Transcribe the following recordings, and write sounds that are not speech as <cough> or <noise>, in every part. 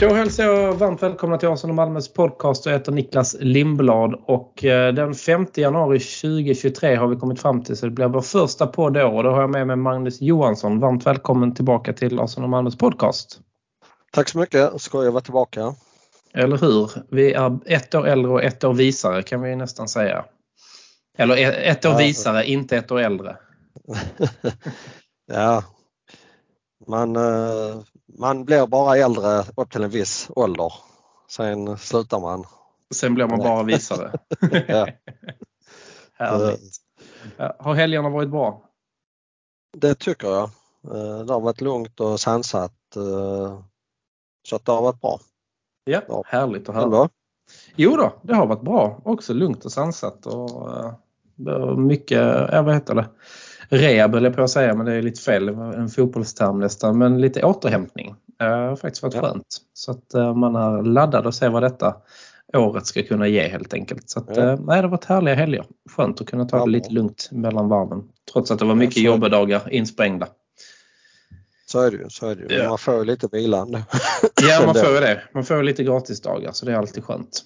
Då hälsar jag varmt välkomna till Arsenal och Malmös podcast. Jag heter Niklas Lindblad och eh, den 5 januari 2023 har vi kommit fram till så det blir vår första podd då och då har jag med mig Magnus Johansson. Varmt välkommen tillbaka till Arsenal och Malmös podcast. Tack så mycket, ska jag vara tillbaka. Eller hur? Vi är ett år äldre och ett år visare kan vi nästan säga. Eller ett år visare, inte ett år äldre. <laughs> ja, man, eh, man blir bara äldre upp till en viss ålder. Sen slutar man. Sen blir man bara visare. <laughs> ja. <laughs> Härligt. Har helgerna varit bra? Det tycker jag. Eh, det har varit lugnt och sansat. Eh, så att det har varit bra. Ja, ja. härligt att höra. Jo då, det har varit bra. Också lugnt och sansat och mycket, ja vad heter det? Rehab eller på att säga, men det är lite fel, en fotbollsterm nästan, men lite återhämtning. Det har faktiskt varit ja. skönt. Så att eh, man är laddad och ser vad detta året ska kunna ge helt enkelt. Så att, ja. Eh, nej, det har varit härliga helger. Skönt att kunna ta det lite lugnt mellan varven. Trots att det var mycket jobbedagar insprängda. Så är det ju. Så är det ju. Man får lite vilan. ja, man får <laughs> det. Man får lite gratisdagar så det är alltid skönt.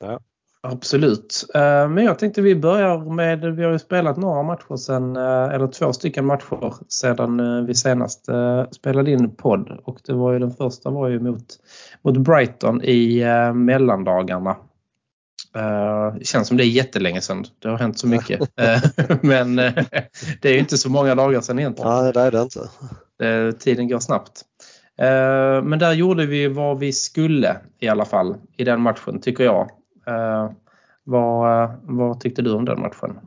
Ja. Absolut. Eh, men jag tänkte vi börjar med, vi har ju spelat några matcher sen, eh, eller två stycken matcher sedan eh, vi senast spelade in podd och det var ju den första var ju mot, mot Brighton i mellandagarna. Det känns som det är jättelänge sedan. Det har hänt så mycket. <laughs> Men det är ju inte så många dagar sedan egentligen. Nej, det är det inte. Tiden går snabbt. Men där gjorde vi vad vi skulle i alla fall i den matchen tycker jag. Vad, vad tyckte du om den matchen?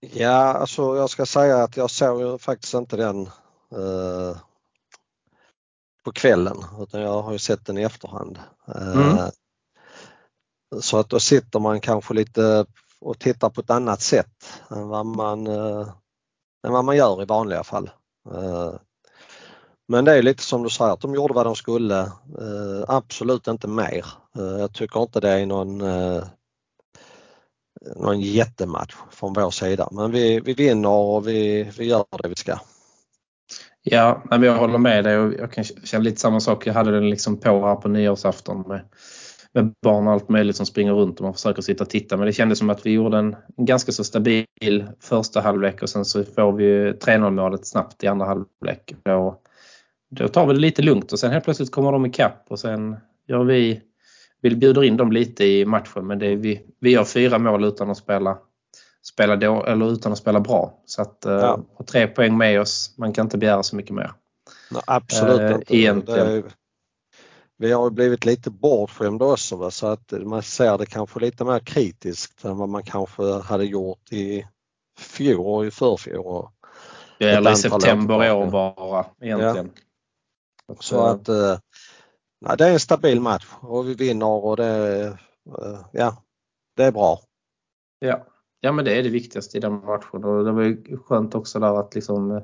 Ja, alltså jag ska säga att jag såg faktiskt inte den eh, på kvällen utan jag har ju sett den i efterhand. Eh, mm. Så att då sitter man kanske lite och tittar på ett annat sätt än vad man, eh, än vad man gör i vanliga fall. Men det är lite som du säger att de gjorde vad de skulle. Eh, absolut inte mer. Eh, jag tycker inte det är någon, eh, någon jättematch från vår sida. Men vi, vi vinner och vi, vi gör det vi ska. Ja, men jag håller med dig och jag kan känna lite samma sak. Jag hade den liksom på här på nyårsafton med, med barn och allt möjligt som springer runt och man försöker sitta och titta. Men det kändes som att vi gjorde en ganska så stabil första halvlek och sen så får vi 3-0 målet snabbt i andra halvlek. Och då tar vi det lite lugnt och sen helt plötsligt kommer de ikapp och sen gör vi, vi bjuder in dem lite i matchen men det vi, vi gör fyra mål utan att spela, spela då, eller utan att spela bra. Så att eh, ja. uh, tre poäng med oss, man kan inte begära så mycket mer. Nej, absolut uh, inte. Egentligen. Är, vi har blivit lite bortskämda också va? så att man ser det kanske lite mer kritiskt än vad man kanske hade gjort i fjol och i förfjol. Eller i september år bara egentligen. Ja. Så att eh, nej, det är en stabil match och vi vinner och det, eh, ja, det är bra. Ja. ja, men det är det viktigaste i den matchen och det var ju skönt också där att liksom eh,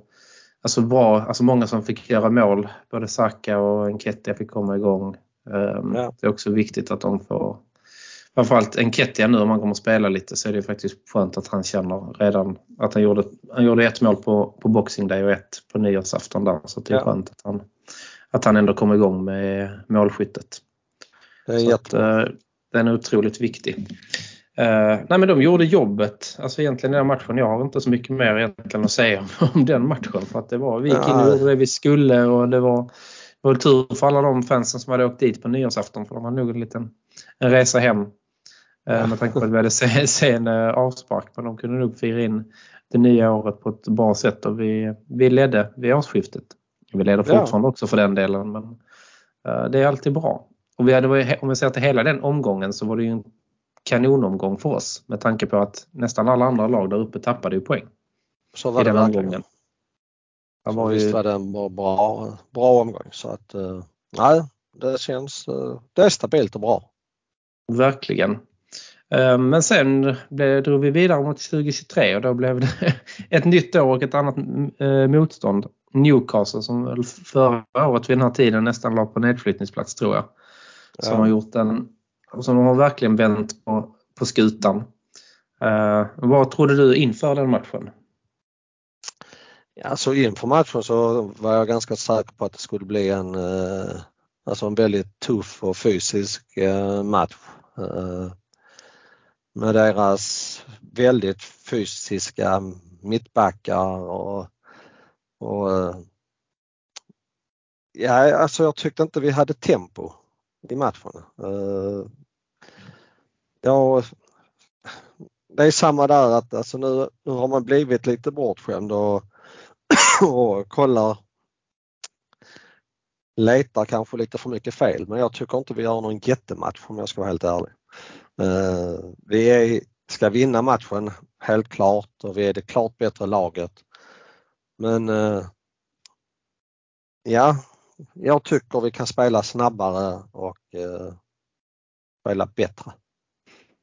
Alltså bra, alltså många som fick göra mål. Både Saka och Enketia fick komma igång. Um, ja. Det är också viktigt att de får Framförallt Enketia nu om han kommer att spela lite så är det faktiskt skönt att han känner redan att han gjorde, han gjorde ett mål på, på Boxing Day och ett på nyårsafton där. Så det är ja. skönt att han, att han ändå kom igång med målskyttet. Det är. Att, uh, den är otroligt viktig. Uh, nej men de gjorde jobbet, alltså egentligen den matchen. Jag har inte så mycket mer egentligen att säga om, <laughs> om den matchen. För att det var, vi gick in och gjorde det vi skulle och det var, det var tur för alla de fansen som hade åkt dit på nyårsafton. För de hade nog en liten en resa hem. Uh, med tanke på att vi hade sen <laughs> avspark. Men de kunde nog fira in det nya året på ett bra sätt och vi, vi ledde vid årsskiftet. Vi leder fortfarande ja. också för den delen men uh, det är alltid bra. Och vi hade, om vi ser till hela den omgången så var det ju en kanonomgång för oss med tanke på att nästan alla andra lag där uppe tappade ju poäng. Så var det den omgången. Det var ju... Visst var det en bra, bra omgång så att uh, nej, det känns, uh, det är stabilt och bra. Verkligen. Men sen drog vi vidare mot 2023 och då blev det <laughs> ett nytt år och ett annat motstånd. Newcastle som förra året vid den här tiden nästan la på nedflyttningsplats tror jag. Som ja. har gjort en, som har verkligen vänt på, på skutan. Uh, vad trodde du inför den matchen? Alltså inför matchen så var jag ganska säker på att det skulle bli en, uh, alltså en väldigt tuff och fysisk uh, match. med deras väldigt fysiska mittbackar och, och eh, ja, alltså jag tyckte inte vi hade tempo i matchen. Ja, eh, det är samma där att alltså nu, nu har man blivit lite bortskämd och, <clears throat> och kollar letar kanske lite för mycket fel men jag tycker inte vi gör någon jättematch om jag ska vara helt ärlig. Eh, vi är, ska vinna matchen helt klart och vi är det klart bättre laget. Men uh, ja, jag tycker vi kan spela snabbare och uh, spela bättre.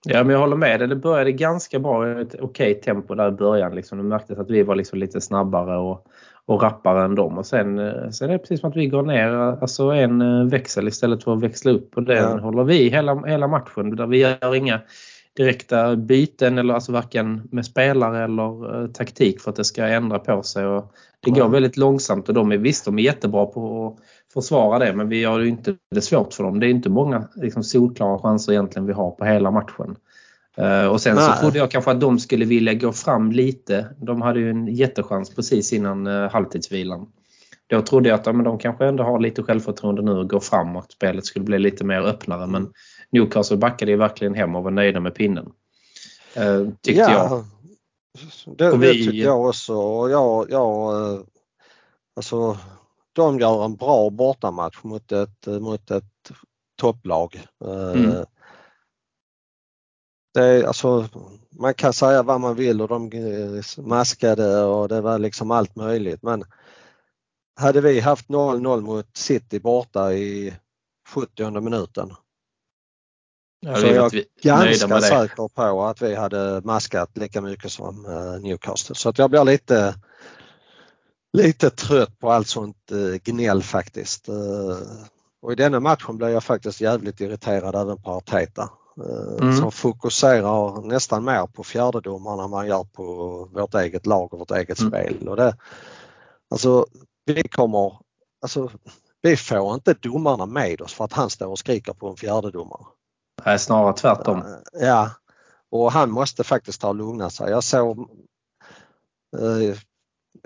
Ja, men jag håller med dig. Det började ganska bra, ett okej tempo där i början. Liksom. Det märktes att vi var liksom lite snabbare och, och rappare än dem. Och sen, eh, sen är det precis som att vi går ner alltså en eh, växel istället för att växla upp. Och den ja. håller vi hela, hela matchen. Där vi gör inga direkta byten eller alltså varken med spelare eller uh, taktik för att det ska ändra på sig. Och det går väldigt långsamt och de är visst de är jättebra på att försvara det men vi gör ju inte det svårt för dem. Det är inte många liksom, solklara chanser egentligen vi har på hela matchen. Uh, och sen Nej. så trodde jag kanske att de skulle vilja gå fram lite. De hade ju en jättechans precis innan uh, halvtidsvilan. Då trodde jag att ja, men de kanske ändå har lite självförtroende nu och går framåt. Spelet skulle bli lite mer öppnare men Newcastle backade ju verkligen hem och var nöjda med pinnen. Uh, tyckte ja, jag. Det, vi... det tyckte jag också. Jag, jag, alltså, de gör en bra bortamatch mot ett, mot ett topplag. Mm. Det är, alltså, man kan säga vad man vill och de maskade och det var liksom allt möjligt men hade vi haft 0-0 mot City borta i 70 minuten ja, så är jag ganska säker på att vi hade maskat lika mycket som eh, Newcastle. Så att jag blir lite, lite trött på allt sånt eh, gnäll faktiskt. Eh, och i denna matchen blev jag faktiskt jävligt irriterad även på Arteta. Mm. Som fokuserar nästan mer på fjärdedomarna än man gör på vårt eget lag och vårt eget mm. spel. Och det, alltså, vi kommer, alltså, vi får inte domarna med oss för att han står och skriker på en fjärdedomare. Nej, snarare tvärtom. Ja, och han måste faktiskt ta och lugna sig. Jag såg eh,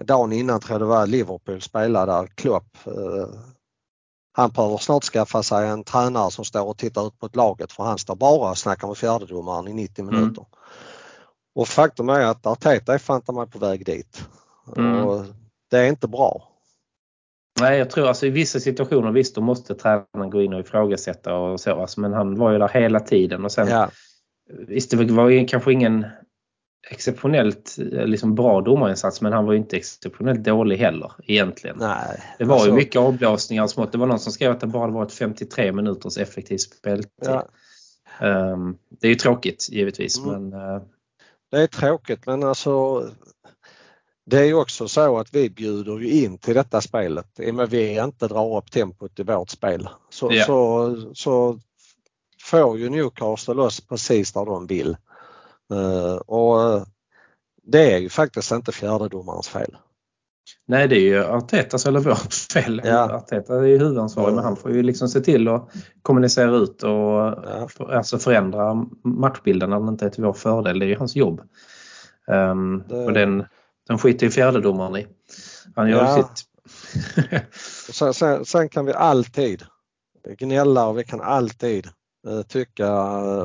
dagen innan tror jag det var Liverpool spelade där, Klopp. Eh, han behöver snart skaffa sig en tränare som står och tittar ut mot laget för han står bara och snackar med fjärdedomaren i 90 mm. minuter. Mm. Och faktum är att Arteta är fan mig på väg dit. Mm. Och det är inte bra. Nej, jag tror alltså i vissa situationer visst då måste tränaren gå in och ifrågasätta och så. Alltså, men han var ju där hela tiden och sen ja. Visst, det var ju kanske ingen exceptionellt liksom bra domarinsats men han var ju inte exceptionellt dålig heller egentligen. Nej, det var alltså, ju mycket avblåsningar och smått. Det var någon som skrev att det bara var ett 53 minuters effektiv speltid. Ja. Um, det är ju tråkigt givetvis mm. men uh... Det är tråkigt men alltså det är ju också så att vi bjuder ju in till detta spelet. Med vi inte drar upp tempot i vårt spel så, yeah. så, så får ju Newcastle loss precis där de vill. Uh, och det är ju faktiskt inte fjärdedomarens fel. Nej det är ju Artetas eller vårt fel. Ja. Arteta är ju huvudansvarig mm. men han får ju liksom se till att kommunicera ut och ja. för, alltså förändra matchbilden när den inte är till vår fördel. Det är ju hans jobb. Um, det... Och den, den skiter ju fjärdedomaren i. Han gör ja. sitt. <laughs> sen, sen, sen, kan vi alltid gnälla och vi kan alltid uh, tycka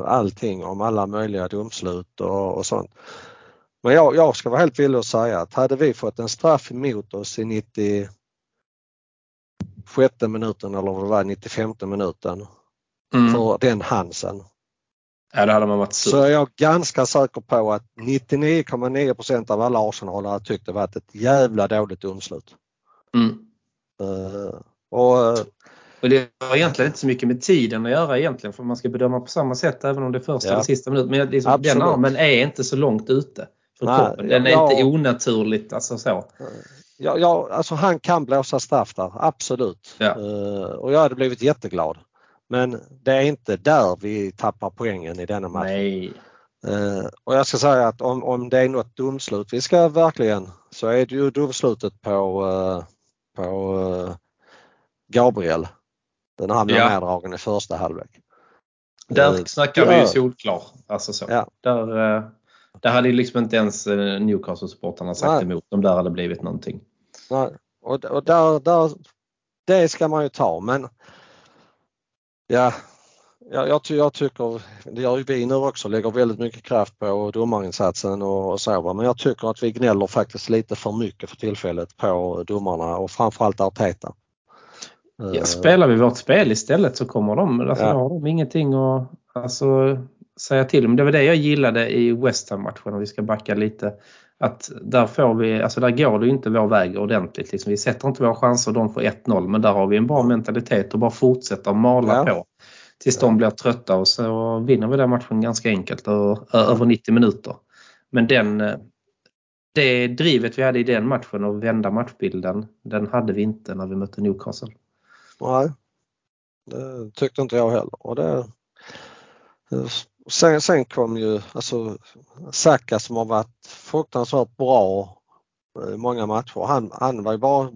allting om alla möjliga domslut och, och sånt. Men jag, jag ska vara helt villig att säga att hade vi fått en straff emot oss i 96 minuten eller vad det var, 95 minuten mm. för den Hansen Ja, det hade man varit Så är jag ganska säker på att 99,9% av alla Arsenalare tyckte det var ett jävla dåligt domslut. Mm. Uh, och, uh, och det har egentligen inte så mycket med tiden att göra egentligen för man ska bedöma på samma sätt även om det är första ja. eller sista minuten. Men liksom, den armen är inte så långt ute från Nej, kroppen. Den är ja, inte onaturligt alltså så. ja, ja, alltså han kan blåsa straff där, absolut. Ja. Uh, och jag hade blivit jätteglad. Men det är inte där vi tappar poängen i denna matchen. Nej. Uh, och jag ska säga att om, om det är något domslut vi ska verkligen så är det ju domslutet på, uh, på Gabriel. Den han blev Ja. neddragen i första halvlek. Där Eh, snackar vi ju solklar. Alltså så. Ja. Där, eh, där hade ju liksom inte ens eh, Newcastle-supportrarna sagt Nej. emot om där hade blivit någonting. Nej, och, och där, där, det ska man ju ta men ja, jag, jag, jag tycker, det gör ju vi nu också, lägger väldigt mycket kraft på domarinsatsen och, och så men jag tycker att vi gnäller faktiskt lite för mycket för tillfället på domarna och framförallt Arteta. Ja, Eh, spelar vi vårt spel istället så kommer de, alltså, Ja. har de ingenting att alltså, säga till om. Det var det jag gillade i West Ham-matchen om vi ska backa lite. Att där får vi, alltså där går det inte vår väg ordentligt. Liksom. Vi sätter inte våra chanser och de får 1-0 men där har vi en bra mentalitet och bara fortsätter att mala Ja. på. Tills de blir trötta och så vinner vi den matchen ganska enkelt och, ö- över 90 minuter. Men den, eh, det drivet vi hade i den matchen och vända matchbilden, den hade vi inte när vi mötte Newcastle. Nej, det tyckte inte jag heller. Och det, sen, sen kom ju alltså Saka som har varit fruktansvärt bra i många matcher. Han, han var ju bara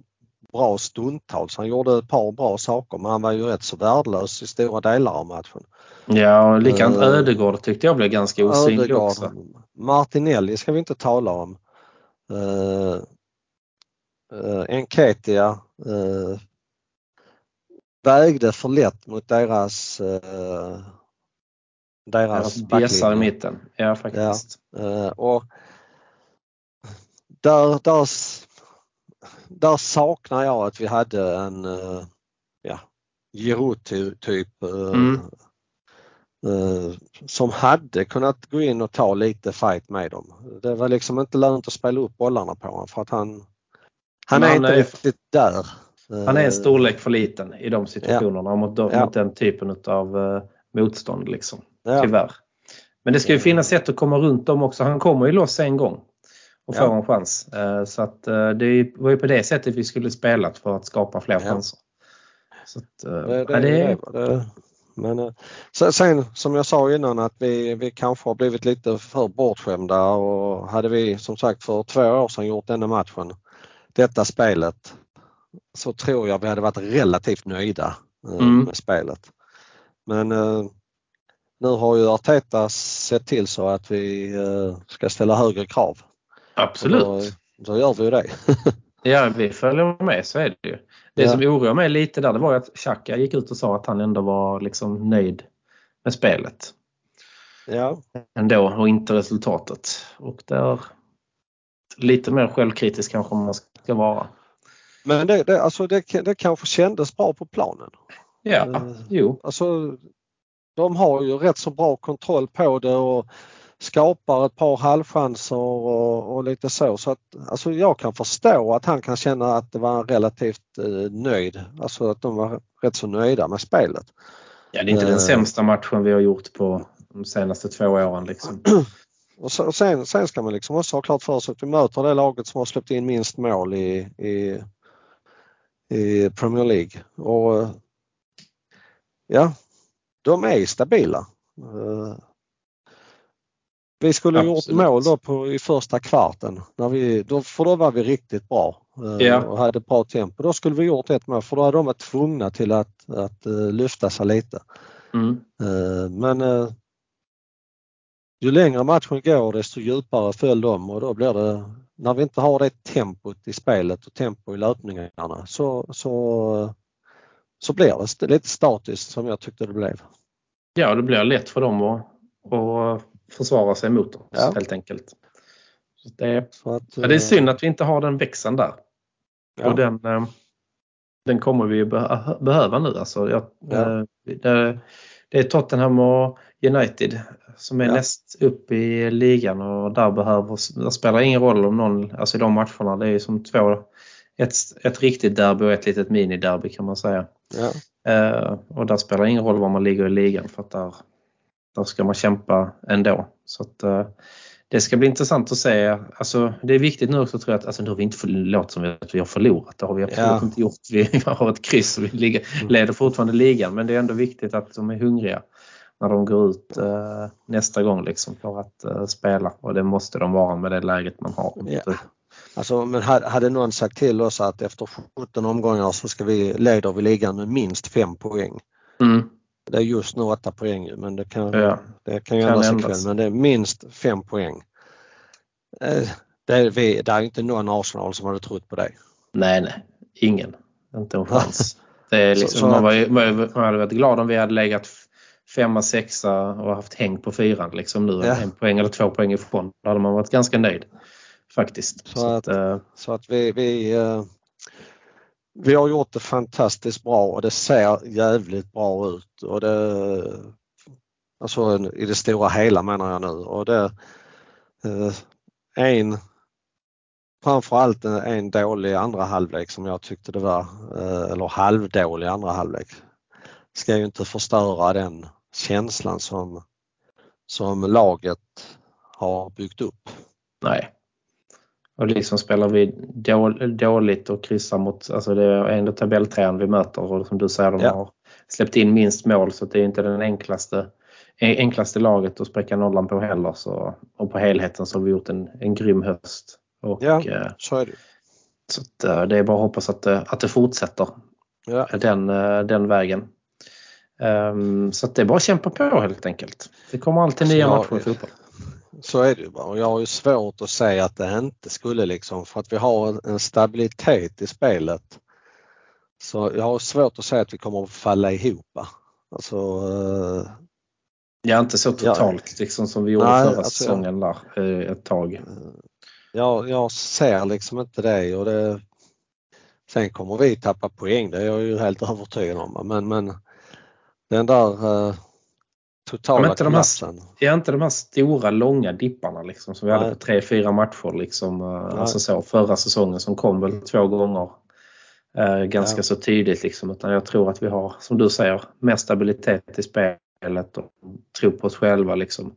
bra stundtals. Han gjorde ett par bra saker men han var ju rätt så värdelös i stora delar av matchen. Ja, och likadant Eh, Ödegård tyckte jag blev ganska osynlig Ödegaard, också. Martinelli ska vi inte tala om. Uh, uh, Enketia uh, vägde för lätt mot deras uh, deras bjässar i mitten. Ja, faktiskt. Eh, och där, där, där saknar jag att vi hade en uh, ja, Giroud-typ eh, Mm. eh, som hade kunnat gå in och ta lite fight med dem. Det var liksom inte lönt att spela upp bollarna på honom för att han, han Men är han inte är- riktigt där. Han är en Eh, storlek för liten i de situationerna mot, de, Ja. mot den typen av motstånd. Liksom. ja, Tyvärr. Men det ska ju finnas sätt att komma runt dem också. Han kommer ju loss en gång och Ja. får en chans. Eh, Så att eh, det var ju på det sättet vi skulle spelat för att skapa fler Ja. chanser. Så att, eh, Det, det, det, det, men eh, sen, som jag sa innan att vi, vi kanske har blivit lite för bortskämda och hade vi som sagt för två år sedan gjort denna matchen, detta spelet, så tror jag vi hade varit relativt nöjda eh, Mm. med spelet. Men eh, nu har ju Arteta sett till så att vi eh, ska ställa högre krav. absolut. Då, då gör vi ju det. <laughs> Ja, vi följer med, så är det ju. Det Ja. som oroar mig lite där det var ju att Xhaka gick ut och sa att han ändå var liksom nöjd med spelet. ja, Ändå och inte resultatet. Och där lite mer självkritisk kanske man ska vara. men det, det, alltså det, det kanske kändes bra på planen. Ja, Eh, jo. Alltså, de har ju rätt så bra kontroll på det och skapar ett par halvchanser och, och lite så. så att, alltså jag kan förstå att han kan känna att det var relativt eh, nöjd. Alltså att de var rätt så nöjda med spelet. Ja, det är inte Eh. den sämsta matchen vi har gjort på de senaste två åren. Liksom. <clears throat> Och, så, och sen, sen ska man liksom också ha klart för sig att vi möter det laget som har släppt in minst mål i, i, i Premier League. Och ja, de är stabila. Eh, Vi skulle ha gjort Absolut. mål då på, i första kvarten. När vi, då, för då var vi riktigt bra eh, Ja. och hade bra tempo. Då skulle vi gjort ett mål för då hade de varit tvungna till att, att eh, lyfta sig lite. Mm. Men ju längre matchen går desto djupare föll de och då blir det, när vi inte har det tempot i spelet och tempo i löpningarna så, så, så blir det lite statiskt som jag tyckte det blev. Ja, det blir lätt för dem att, att försvara sig mot oss Ja. helt enkelt. Det, att, ja, det är eh, synd att vi inte har den växeln där. ja. Och den, eh, den kommer vi behöva nu. Alltså, jag, Ja. eh, det, det är Tottenham och United som är Ja. näst upp i ligan och där behöver, det spelar ingen roll om någon, alltså i de matcherna, det är som två, ett, ett riktigt derby och ett litet miniderby kan man säga. Ja. Eh, och där spelar ingen roll var man ligger i ligan för att där, där ska man kämpa ändå. Så att, eh, det ska bli intressant att se. Alltså, det är viktigt nu också tror jag att alltså, nu har vi inte låtit som att vi har förlorat. Det har vi absolut ja. inte gjort. Vi <laughs> har ett kryss och vi ligger, mm. leder fortfarande ligan. Men det är ändå viktigt att de är hungriga när de går ut eh, nästa gång liksom för att eh, spela. Och det måste de vara med det läget man har. Ja. Alltså, men hade någon sagt till oss att efter 17 omgångar så ska vi leder vi ligan med minst 5 poäng. Mm. Det är just nu 8 poäng men det kan, ja. det kan ju kan ändras ikväll. Men det är minst 5 poäng. Eh, det är, vi, det är inte någon Arsenal som hade trott på det. Nej, nej. Ingen. Inte en chans. <laughs> Det är liksom, så, så man, var, man hade varit glad om vi hade legat femma, sexa och haft häng på fyran liksom nu. Ja. En poäng eller två poäng ifrån. Då hade man varit ganska nöjd faktiskt. Så, så att, att, äh, så att vi, vi, uh, vi har gjort det fantastiskt bra och det ser jävligt bra ut. Och det, alltså i det stora hela menar jag nu. Och det, uh, en framförallt en, en dålig andra halvlek som jag tyckte det var, eller halvdålig andra halvlek. Ska ju inte förstöra den känslan som, som laget har byggt upp. Nej. Och liksom spelar vi dåligt och kryssar mot, alltså det är ändå tabellträan vi möter och som du säger de ja. har släppt in minst mål så det är inte den enklaste, enklaste laget att spräcka nollan på heller. Så, och på helheten så har vi gjort en, en grym höst. Och, ja, eh, så är det. Så att, eh, det är bara att hoppas att det, att det fortsätter ja. den, eh, den vägen. Um, så det är bara att kämpa på helt enkelt. Det kommer alltid alltså nya matcher i fotboll. Så är det ju bara. Och jag har ju svårt att säga att det inte skulle liksom för att vi har en stabilitet i spelet. Så jag har svårt att säga att vi kommer att falla ihop. Alltså, uh, ja, inte så totalt ja, liksom som vi gjorde nej, förra alltså, säsongen där eh, ett tag. Eh, jag, jag ser liksom inte det och det Sen kommer vi tappa poäng, det är jag ju helt övertygad om. Men, men den där totala ja, inte kollapsen. De här, är inte de här stora långa dipparna liksom, som vi Nej. hade på tre, fyra matcher liksom, uh, alltså så, förra säsongen som kom väl två gånger uh, ganska ja. så tydligt. Liksom, utan jag tror att vi har, som du säger, mer stabilitet i spelet och tro på oss själva. Liksom.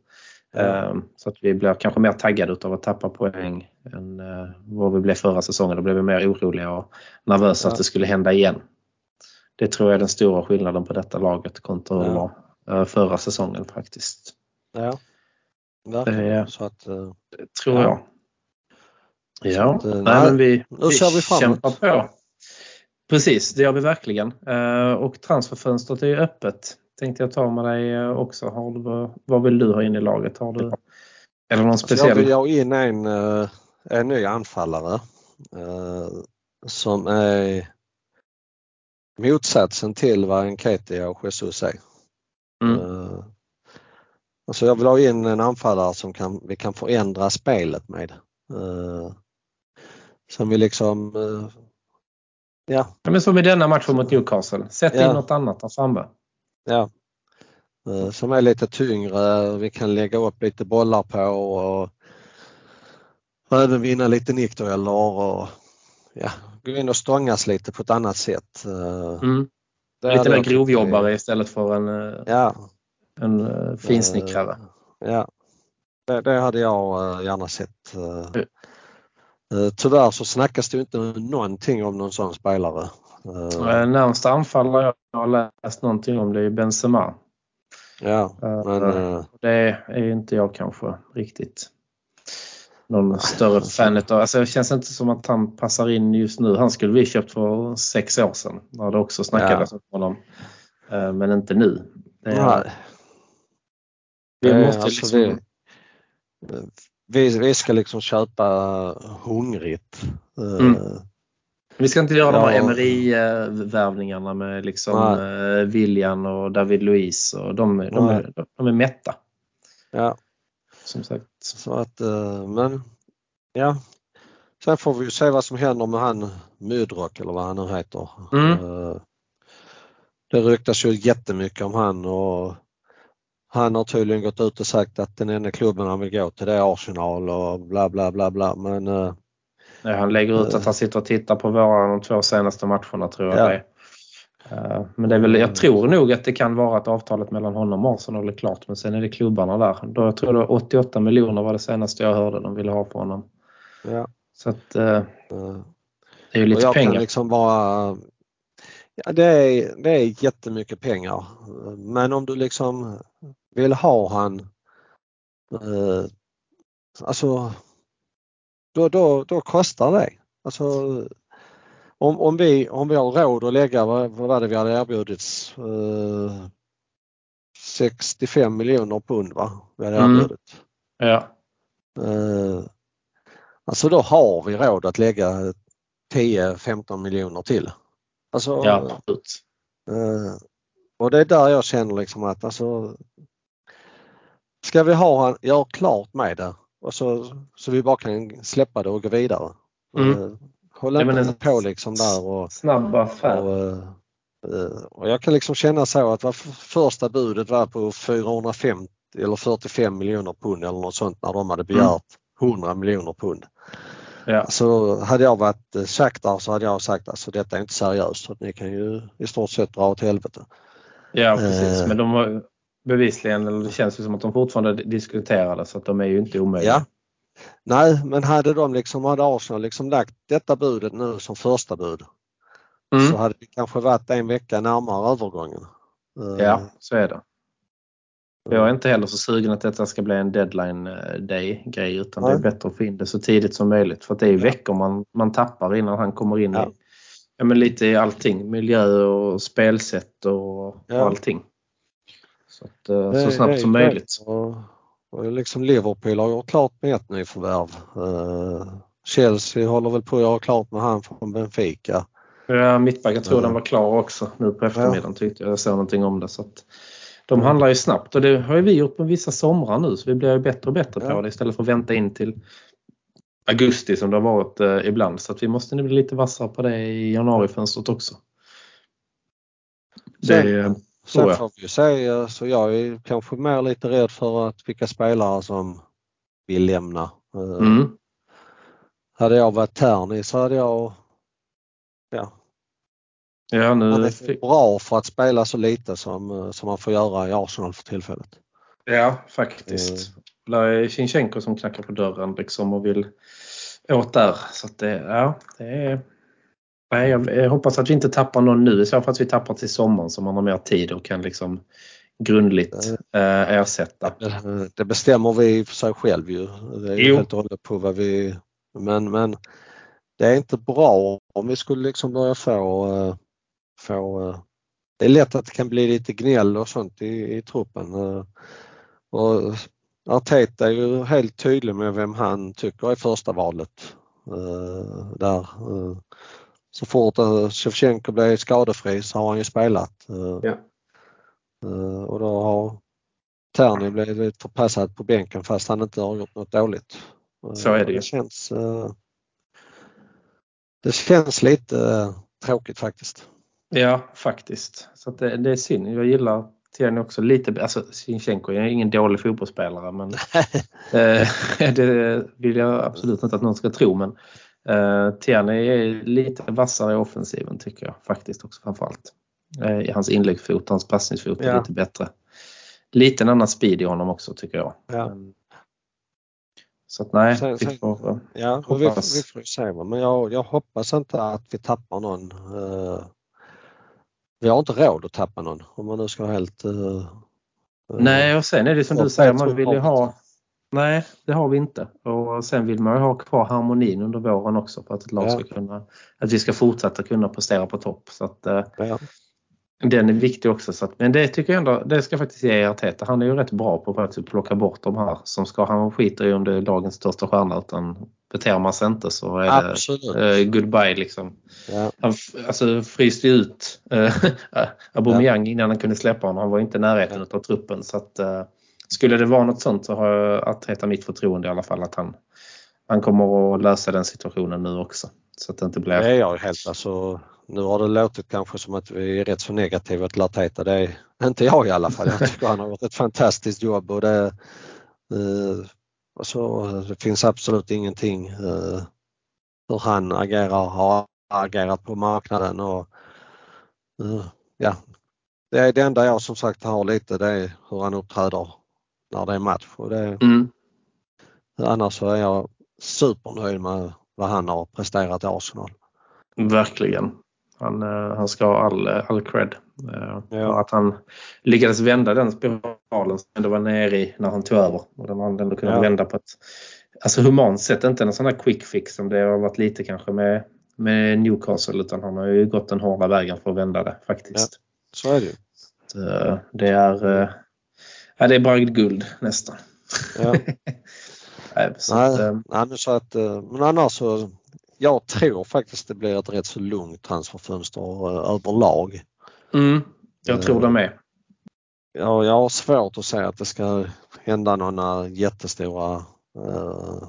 Mm. Så att vi blir kanske mer taggade av att tappa poäng än vad vi blev förra säsongen. Då blev vi mer oroliga och nervösa ja. att det skulle hända igen. Det tror jag är den stora skillnaden på detta laget kontra hur ja. Var förra säsongen faktiskt. Ja, verkligen. Så att, det tror ja. jag. Ja, att, nej, men vi, vi, vi kämpar på. Precis, det gör vi verkligen. Och transferfönstret är ju öppet. Tänkte jag ta med dig också. Har du, vad vill du ha in i laget? Har du, eller någon speciell? Jag vill ha in en, en ny anfallare som är motsatsen till vad Enketia och Jesus är. Mm. Uh, alltså jag vill ha in en anfallare som kan, vi kan förändra spelet med. Uh, som vi liksom, uh, ja. Men som i denna matchen mot Newcastle, sätt ja. in något annat där framme. Ja. Som är lite tyngre, vi kan lägga upp lite bollar på och, och även vinna lite nickdueller och ja, gå in och stångas lite på ett annat sätt. Eh, mm. Lite mer grovjobbare istället för en, eh, ja. en uh, finsnickrare. Ja, det, det, hade jag gärna sett. Tyvärr så snackas det inte någonting om någon sån spelare. Närmsta anfallare jag har läst någonting om det är Benzema. Ja, men, det är inte jag kanske riktigt någon större fan utav. Alltså det känns inte som att han passar in just nu. Han skulle vi köpt för sex år sedan. När det också snackades ja. om honom. Eh, men inte nu. Är, vi måste alltså liksom... vi, vi, ska liksom köpa hungrigt. Eh, mm. Vi ska inte göra ja. de här MRI-värvningarna med liksom Nej. William och David Luiz. Och de, de, är, de är mätta. Ja. Som sagt. Så att, eh, men ja. Sen får vi ju se vad som händer med han Mydrock eller vad han nu heter. Mm. Eh, det ryktas ju jättemycket om han och han har tydligen gått ut och sagt att den enda klubben han vill gå till det är Arsenal och bla bla bla bla men ja, Han lägger ut att han sitter och tittar på våra de två senaste matcherna tror jag ja. det. Eh, men det är väl, jag tror nog att det kan vara att avtalet mellan honom och Arsenal är klart men sen är det klubbarna där. Då jag tror det 88 miljoner var det senaste jag hörde de ville ha på honom. Ja. Så att eh, det är ju lite jag pengar. Kan liksom bara, ja, det, är, det är jättemycket pengar men om du liksom vill ha han eh, alltså då, då, då kostar det. Alltså, om, om, vi, om vi har råd att lägga, vad, vad var det vi hade erbjudits? Eh, 65 miljoner pund va? Vi hade Mm. erbjudit. Ja. Eh, alltså då har vi råd att lägga 10-15 miljoner till. Alltså, ja, absolut. eh, och det är där jag känner liksom att alltså, ska vi ha han, gör klart med det och så, så vi bara kan släppa det och gå vidare. Mm. Eh, Håll Det inte en på liksom där och, Snabb affär. och, eh, eh, och jag kan liksom känna så att vad f- första budet var på 450 eller 45 miljoner pund eller något sånt när de hade begärt 100 miljoner pund. Ja. Så hade jag varit eh, Shakhtar så hade jag sagt alltså detta är inte seriöst så ni kan ju i stort sett dra åt helvete. ja, precis. Eh. Men de har bevisligen, eller det känns ju som att de fortfarande diskuterade så att de är ju inte omöjliga. Ja. Nej, men hade de liksom, hade Arsenal liksom lagt detta budet nu som första bud Mm. så hade det kanske varit en vecka närmare övergången. Eh, Ja, så är det. Jag är inte heller så sugen att detta ska bli en deadline eh, day grej utan det är Nej. bättre att få in det så tidigt som möjligt för det är veckor man, man tappar innan han kommer in Ja. i ja, men lite i allting. Miljö och spelsätt och, och Ja. allting. Så, att, eh, så snabbt som möjligt. Och, och liksom Liverpool har gjort klart med ett nyförvärv. Uh, Chelsea håller väl på att göra klart med han från Benfica. Ja, mittback, jag tror Ja. den var klar också nu på eftermiddagen tyckte jag. Jag såg någonting om det. Så att de handlar ju snabbt och det har ju vi gjort på vissa somrar nu så vi blir ju bättre och bättre Ja. på det istället för att vänta in till augusti som det har varit eh, ibland. Så att vi måste nu bli lite vassare på det i januarifönstret också. Det, Sen- är- får vi ju se, eh, så jag är kanske mer lite rädd för att vilka spelare som vill lämna. Eh, mm, Hade jag varit Terni så hade jag, ja, ja, han nu är fick, för bra för att spela så lite som, eh, som man får göra i Arsenal för tillfället. ja, faktiskt. Där är Sinchenko som knackar på dörren liksom och vill åt där. Så det, ja, det är... Nej, jag, hoppas att vi inte tappar någon nu. I så fall att vi tappar till sommaren så man har mer tid och kan liksom grundligt eh, ersätta. Det, bestämmer vi för sig själv ju. Det är ju helt och hållet på vad vi, men, men det är inte bra om vi skulle liksom börja få, eh, få eh, det är lätt att det kan bli lite gnäll och sånt i, i truppen. eh, Och Arteta är ju helt tydlig med vem han tycker är första valet. Där. Så fort eh, Shevchenko blev skadefri så har han ju spelat. eh, Ja. eh, Och då har Terni blivit förpassad på bänken fast han inte har gjort något dåligt. Så är det ju. Det känns, det känns lite tråkigt faktiskt. Ja, faktiskt. Så det, det är synd. Jag gillar Tierney också lite. Alltså Sinchenko är ingen dålig fotbollsspelare men <laughs> eh, <laughs> det vill jag absolut inte att någon ska tro. Men eh, Tierney är lite vassare i offensiven tycker jag faktiskt också framförallt. Eh, i hans inläggsfot, hans passningsfot är Ja. lite bättre. Lite en annan speed i honom också tycker jag. Ja. Mm. Så att nej, Sen- vi sen- får, eh, Ja, vi, vi får se. Men jag, jag hoppas inte att vi tappar någon. eh, Vi har inte råd att tappa någon om man nu ska vara helt... eh, eh, Nej, och sen är det som du säger, man vill ju ha... Nej, det har vi inte. Och sen vill man ju ha kvar harmonin under våren också för att ett lag Ja. ska kunna... Att vi ska fortsätta kunna prestera på topp. Så att, eh, Ja, den är viktig också. Så att, men det tycker jag ändå, det ska jag faktiskt ge Arteta. Han är ju rätt bra på att plocka bort de här som ska... Han skiter ju om det är lagens största stjärna utan beter man sig inte så är det eh, goodbye liksom. Ja, Han alltså, fryste ut eh, <laughs> Aubameyang innan han kunde släppa honom. Han var inte i närheten av truppen. Så att, eh, skulle det vara något sånt så har jag Arteta mitt förtroende i alla fall att han, han kommer att lösa den situationen nu också. Så att det inte blir... det är jag helt alltså. Nu har det låtit kanske som att vi är rätt så negativa till Arteta. Det är inte jag i alla fall. Jag tycker han har gjort ett fantastiskt jobb och det, eh, alltså, det finns absolut ingenting eh, hur han agerar, har agerat på marknaden och eh, ja, det är det enda jag som sagt har lite det är hur han uppträder när det är match. Och det, mm. Annars så är jag supernöjd med vad han har presterat i Arsenal. Verkligen. Han, eh, han ska ha all, all cred. Eh, ja. Att han lyckades vända den spiralen som ändå var nere i när han tog över. Och den har ändå kunnat ja. vända på ett alltså humant sätt. Inte en sån här quick fix som det har varit lite kanske med, med Newcastle utan han har ju gått den hårda vägen för att vända det faktiskt. Ja, så är det ju. Eh, det är, ja, det är bragdguld nästan. Ja. nej, så nej, att, nej, så att, men annars så jag tror faktiskt det blir ett rätt så lugnt transferfönster eh, överlag. Mm, jag tror det med. Ja, jag har svårt att säga att det ska hända några jättestora eh,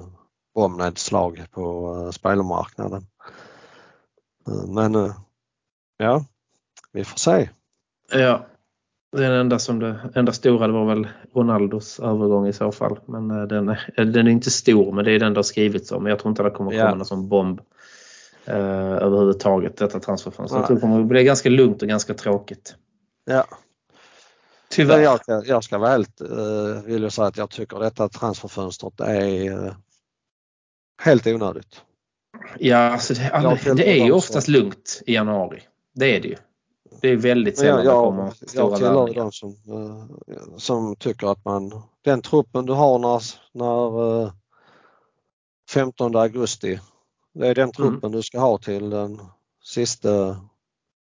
omnedslag på eh, spelmarknaden. Eh, men eh, ja, vi får se. Ja, den enda, som det, enda stora det var väl Ronaldos övergång i så fall. Men eh, den, den är inte stor men det är den det har skrivits om. Men jag tror inte det kommer komma ja. någon sån bomb eh, överhuvudtaget detta transferfönster. Jag tror det kommer bli ganska lugnt och ganska tråkigt. Ja. Tyvärr. Jag, jag ska väl eh, vill jag säga att jag tycker detta transferfönstret är eh, helt onödigt. Ja, alltså det, all, det är ju oftast lugnt i januari. Det är det ju. Det är väldigt sällan jag, det kommer stora Jag tillhör de som, eh, som tycker att man, den truppen du har när, när 15 augusti, det är den mm. truppen mm. du ska ha till den sista,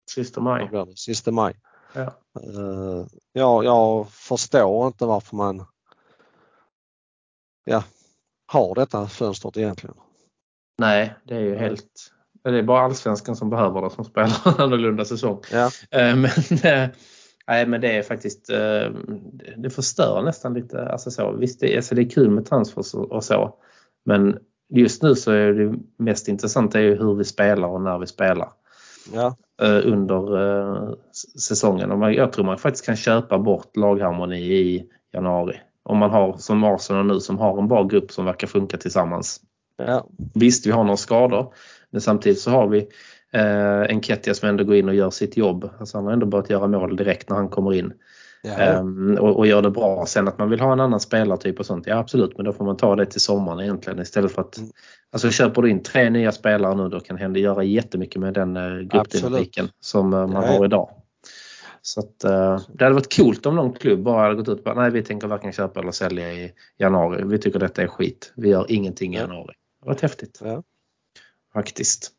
sista maj. Sista maj. Ja. Uh, ja, jag förstår inte varför man ja, har detta fönstret egentligen. Nej, det är ju helt det är bara allsvenskan som behöver det som spelar en annorlunda säsong. Ja. Eh, men, eh, nej, men det är faktiskt eh, det förstör nästan lite. Alltså så, visst, det, alltså det är kul med transfers och så. Men just nu så är det mest intressanta är ju hur vi spelar och när vi spelar. Ja. Under säsongen. Jag tror man faktiskt kan köpa bort lagharmoni i januari. Om man har som Arsenal nu som har en bra grupp som verkar funka tillsammans. Ja. Visst, vi har några skador. Men samtidigt så har vi eh, en Kettia som ändå går in och gör sitt jobb. Alltså han har ändå börjat göra mål direkt när han kommer in. Um, och, och, gör det bra. Sen att man vill ha en annan spelartyp och sånt, ja absolut, men då får man ta det till sommaren egentligen istället för att mm. Alltså köper du in tre nya spelare nu då kan Hendy göra jättemycket med den uh, gruppdynamiken som uh, man ja. har idag. Så att, uh, det hade varit coolt om någon klubb bara hade gått ut på nej vi tänker varken köpa eller sälja i januari. Vi tycker detta är skit. Vi gör ingenting i januari. Det var häftigt. Ja faktiskt.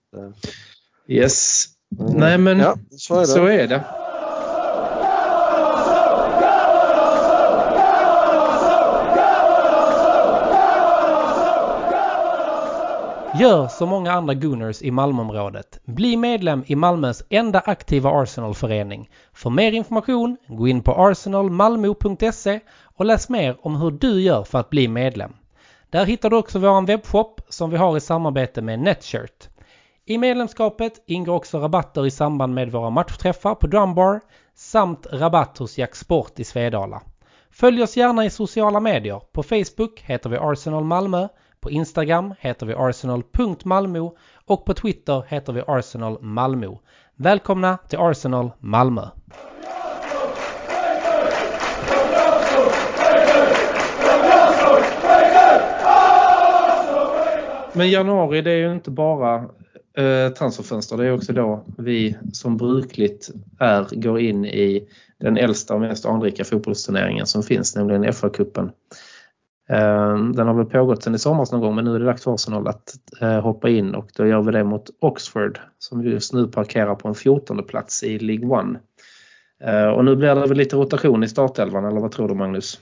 Yes. Mm. Nej men ja, så, är så är det. Gör som många andra Gunners i Malmöområdet. Bli medlem i Malmös enda aktiva Arsenal-förening. För mer information, gå in på arsenalmalmo.se och läs mer om hur du gör för att bli medlem. Där hittar du också vår webbshop som vi har i samarbete med Netshirt. I medlemskapet ingår också rabatter i samband med våra matchträffar på Drumbar samt rabatt hos Jack Sport i Svedala. Följ oss gärna i sociala medier. På Facebook heter vi Arsenal Malmö, på Instagram heter vi arsenal.malmo och på Twitter heter vi Arsenal Malmö. Välkomna till Arsenal Malmö! Men januari det är ju inte bara eh, transferfönster. Det är också då vi som brukligt är går in i den äldsta och mest anrika fotbollsturneringen som finns, nämligen FA-cupen. Eh, den har väl pågått sedan i somras någon gång men nu är det dags för Arsenal att eh, hoppa in och då gör vi det mot Oxford som just nu parkerar på en 14 plats i League One. Eh, och nu blir det väl lite rotation i startelvan eller vad tror du Magnus?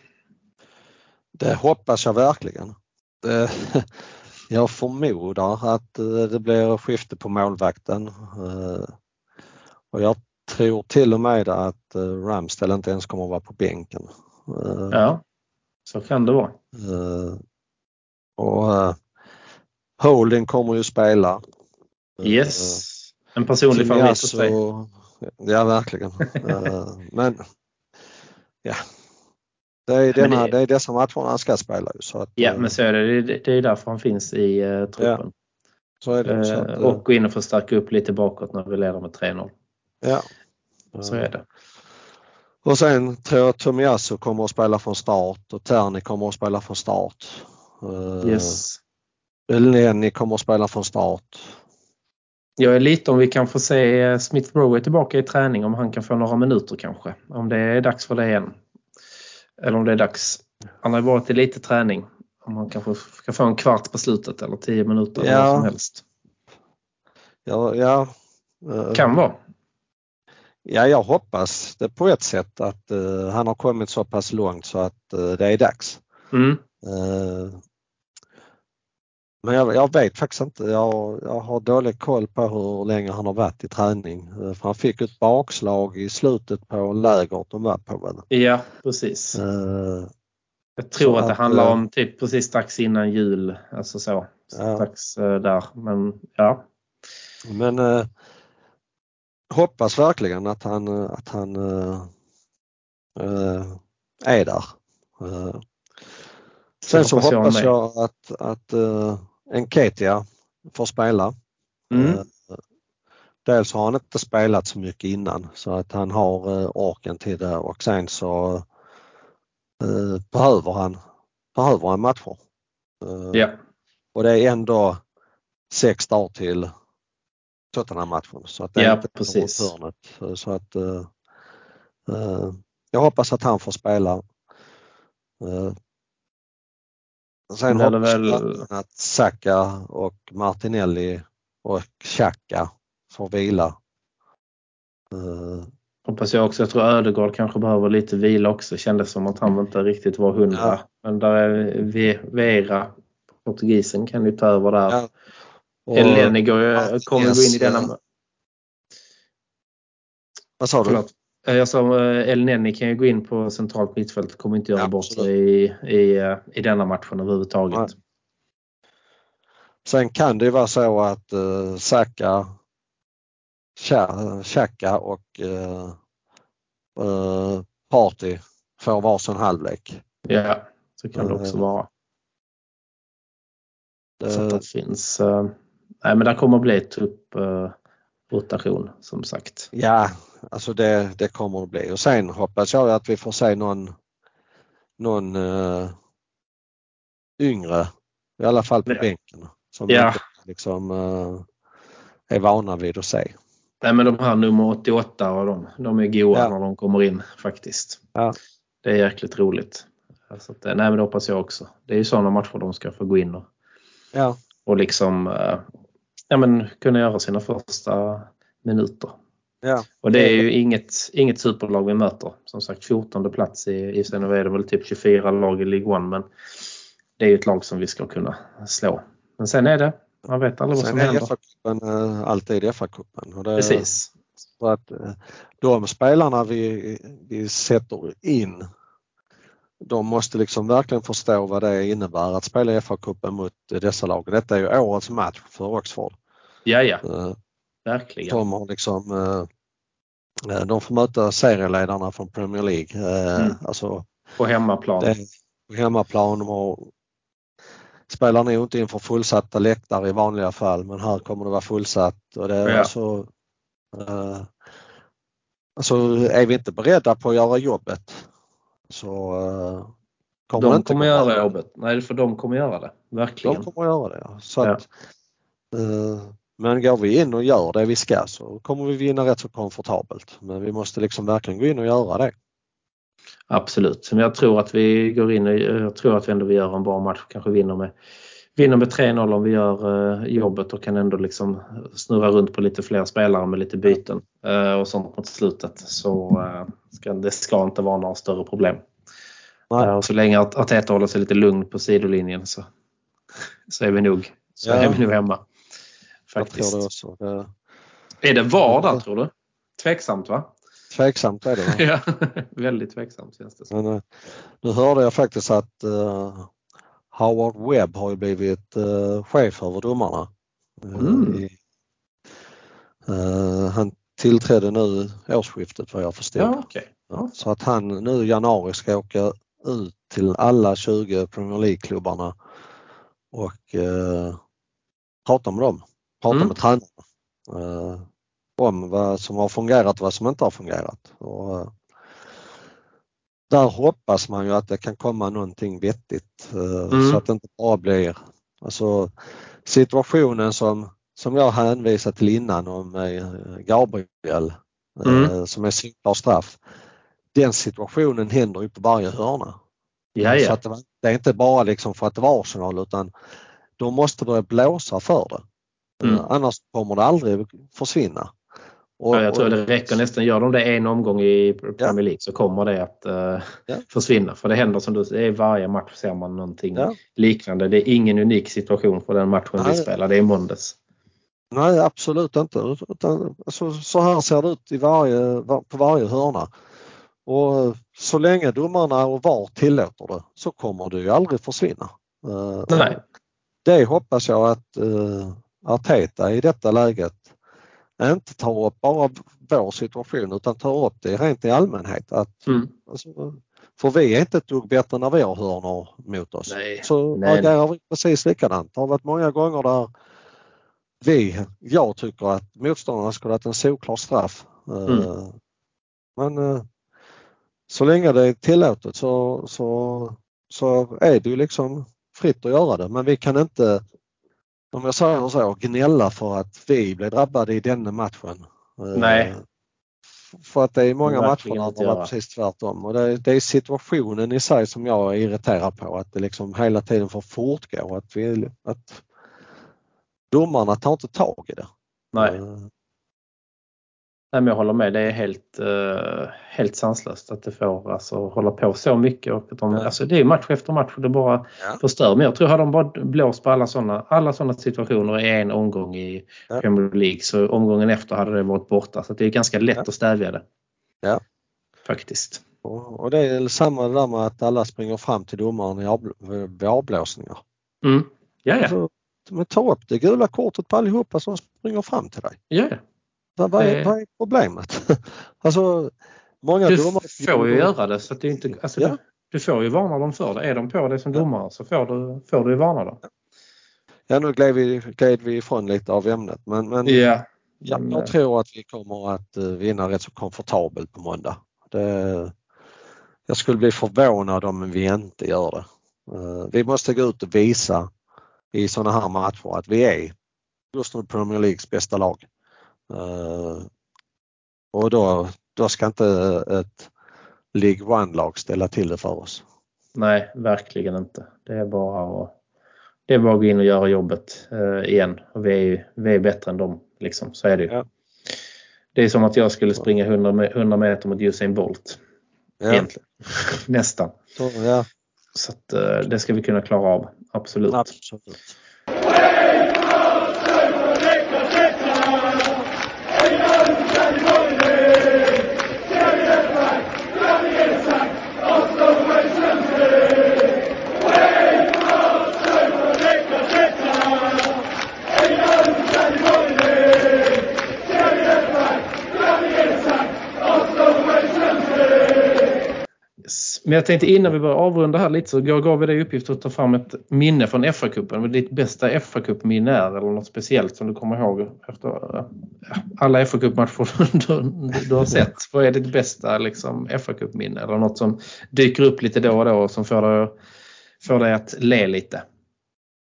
Det hoppas jag verkligen. Det, <laughs> jag förmodar att eh, det blir skifte på målvakten. Eh, och jag tror till och med att eh, Ramsdale inte ens kommer att vara på bänken. Ja, så kan det vara. Och Holding kommer ju spela. Yes, en personlig favorit hos dig. Ja, verkligen. Men ja, det är, denna, det, det är dessa matcherna han ska spela. Så att, ja, men så är det. Det är därför han finns i uh, truppen. Ja, så är det. Så att, uh, och gå in och förstärka upp lite bakåt när vi leder med 3-0. Ja. Så är det. Och sen tror jag Tomiyasu kommer att spela från start och Terni kommer att spela från start. Eh, Yes. Elneny kommer att spela från start. Jag är lite om vi kan få se eh, Smith Rowe tillbaka i träning om han kan få några minuter kanske. Om det är dags för det igen. Eller om det är dags. Han har ju varit i lite träning. Om han kanske kan få en kvart på slutet eller tio minuter eller Ja. vad som helst. Ja, ja, Kan vara. ja, jag hoppas det på ett sätt att eh, han har kommit så pass långt så att eh, det är dags. Mm. Eh, men jag, jag vet faktiskt inte. Jag, jag har dålig koll på hur länge han har varit i träning. Eh, För han fick ett bakslag i slutet på lägret de var på. väl. Ja, precis. Eh, Jag tror så att det att, handlar eh, om typ precis strax innan jul. Alltså så. Ja. Strax eh, där. Men ja. Men hoppas verkligen att han, att han är där. Sen så hoppas jag hoppas jag att, att eh, Enketia får spela. Mm. Eh, Dels har han inte spelat så mycket innan så att han har eh, orken till det och sen så eh, behöver han behöver han matcher. Eh, Ja. Och det är ändå sex dagar till Tottenham-matchen. Så att det är Ja, inte precis. hörnet. Så att jag hoppas att han får spela. Sen jag väl- att Saka och Martinelli och Xhaka får vila. Eh, Hoppas jag också. Jag tror Ödegaard kanske behöver lite vila också. Kändes som att han inte riktigt var hundra. Ja. Men där är Ve- Vera, portugisen, kan ju ta över där. Ja. Martinez, kommer gå in i denna... Vad sa du? Förlåt. Eh, Jag sa eh, El Neni kan ju gå in på centralt mittfält. Kommer inte göra Ja, bort sig i, i, eh, i denna matchen överhuvudtaget. Nej. Sen kan det ju vara så att uh, Saka, Xhaka och uh, uh, Party får varsin halvlek. Ja, så kan det också vara. Så att Det, finns... nej, men det kommer bli tupp eh, rotation som sagt. ja, alltså det, det kommer det bli. Och sen hoppas jag att vi får se någon, någon uh, yngre, i alla fall på Ja. bänken, som Ja. inte liksom uh, är vana vid att se. Nej, men de här nummer 88 och de, de är goa Ja. när de kommer in faktiskt. Ja. Det är jäkligt roligt. Så att, eh, nej, men det hoppas jag också. Det är ju sådana matcher de ska få gå in och, Ja, och liksom ja, men kunna göra sina första minuter. Ja. Och det är ju inget, inget superlag vi möter. Som sagt 14 plats i, i sen är det väl typ 24 lag i League One men det är ju ett lag som vi ska kunna slå. Men sen är det, man vet aldrig vad som Sen är händer. FA-cupen uh, alltid FA-cupen. Precis. Så att eh, de spelarna vi, vi sätter in de måste liksom verkligen förstå vad det innebär att spela FA-cupen mot dessa lag. Detta är ju årets match för Oxford. Ja, ja, Eh, verkligen. De har liksom eh, eh, de får möta serieledarna från Premier League. Eh, Mm. Alltså På hemmaplan. det på hemmaplan. De har, spelar nog inte inför fullsatta läktare i vanliga fall men här kommer det vara fullsatt. Och det är Ja. alltså, eh, alltså är vi inte beredda på att göra jobbet så eh, kommer de inte kommer göra jobbet. Nej, för de kommer göra det. Verkligen. De kommer göra det. Så Ja. att, eh, men går vi in och gör det vi ska så kommer vi vinna rätt så komfortabelt. Men vi måste liksom verkligen gå in och göra det. Absolut. Men jag tror att vi går in och jag tror att vi ändå gör en bra match. Kanske vinner med, vinner med 3-0 om vi gör eh, jobbet och kan ändå liksom snurra runt på lite fler spelare med lite byten eh, och sånt mot slutet. Så eh, ska, det ska inte vara några större problem. Nej. Och så länge Art- Arteta håller sig lite lugn på sidolinjen så, så är vi nog så Ja. är vi nog hemma. Jag Faktiskt. tror det också. Det, Är det VAR där tror du? Tveksamt va? tveksamt är det. <laughs> va? ja, väldigt tveksamt känns det som. Men, eh, nu hörde jag faktiskt att eh, Howard Webb har ju blivit uh, chef över domarna. Mm. i, eh, han tillträdde nu årsskiftet vad jag förstod. Ja, okej. Ja, Så att han nu i januari ska åka ut till alla 20 Premier League-klubbarna och prata med dem. Prata Mm. med tränarna. Eh, om vad som har fungerat och vad som inte har fungerat. Och, där hoppas man ju att det kan komma någonting vettigt mm. så att det inte bara blir alltså situationen som, som jag hänvisat till innan om Gabriel mm. som är solklar straff. Den situationen händer ju på varje hörna. Jaja. Så att det, det, är inte bara liksom för att det var Arsenal utan de måste börja blåsa för det. Mm. Annars kommer det aldrig försvinna. Och, ja, jag tror det räcker nästan, gör de det en omgång i Premier League så kommer det att uh, ja. försvinna. För det händer som du säger, varje match ser man någonting ja. liknande. Det är ingen unik situation för den matchen Nej. vi spelade i måndags. Nej absolut inte. Utan, alltså, så här ser det ut i varje, på varje hörna. Och så länge domarna och VAR tillåter det så kommer det ju aldrig försvinna. Uh, Nej. Det hoppas jag att uh, Arteta i detta läget inte tar upp bara vår situation utan tar upp det rent i allmänhet. Att, mm. alltså, för vi är inte ett dugg bättre när vi har hörnor mot oss. Nej. Så agerar vi precis likadant. Det har varit många gånger där vi, jag tycker att motståndarna skulle ha en solklar straff. Mm. Uh, men uh, så länge det är tillåtet så, så, så är det ju liksom fritt att göra det men vi kan inte om jag säger så, gnälla för att vi blev drabbade i denna matchen. Nej. För att det är många matcher där det var precis tvärtom och det, det, är situationen i sig som jag är irriterad på att det liksom hela tiden får fortgå. Att, vi, att domarna tar inte tag i det. Nej. Eh, Nej, men jag håller med. Det är helt, uh, helt sanslöst att det får alltså, hålla på så mycket. Och att de, ja. alltså, det är match efter match och det bara ja. förstör. Men jag tror att de bara blåst på alla sådana alla såna situationer i en omgång i ja. Premier League så omgången efter hade det varit borta. Så det är ganska lätt ja. att stävja det. Ja. Faktiskt. Och, och det är samma där med att alla springer fram till domaren vid avblåsningar. Mm. Ja, ja. Alltså, men ta upp det gula kortet på allihopa som springer fram till dig. Ja, vad, vad, är, vad är problemet? <laughs> alltså, många du domare... får ju göra det så att det inte... Alltså, ja. du, du, får ju varna dem för det. Är de på det som domare så får du, får du varna dem. Ja, nu gled vi, gled vi ifrån lite av ämnet men, men ja. Ja, jag tror att vi kommer att eh, vinna rätt så komfortabelt på måndag. Det, jag skulle bli förvånad om vi inte gör det. Eh, vi måste gå ut och visa i sådana här matcher att vi är just nu Premier Leagues bästa lag. Eh, och då, då ska inte ett League One-lag ställa till det för oss. Nej, verkligen inte. Det är bara att, det är bara att gå in och göra jobbet eh, igen. Och vi, är, vi är bättre än dem. Liksom. Så är det ju. Ja. Det är som att jag skulle springa 100, 100 meter mot Usain Bolt. Ja. Egentligen. <laughs> Nästan. Så, ja. Så att, eh, det ska vi kunna klara av. Absolut. Absolut. Men jag tänkte innan vi börjar avrunda här lite så gav vi dig uppgift att ta fram ett minne från FA-cupen. Vad ditt bästa FA-cupminne är eller något speciellt som du kommer ihåg efter alla FA-cupmatcher <laughs> du, du har sett. Vad är ditt bästa liksom, FA-cupminne eller något som dyker upp lite då och då och som får dig, får dig att le lite?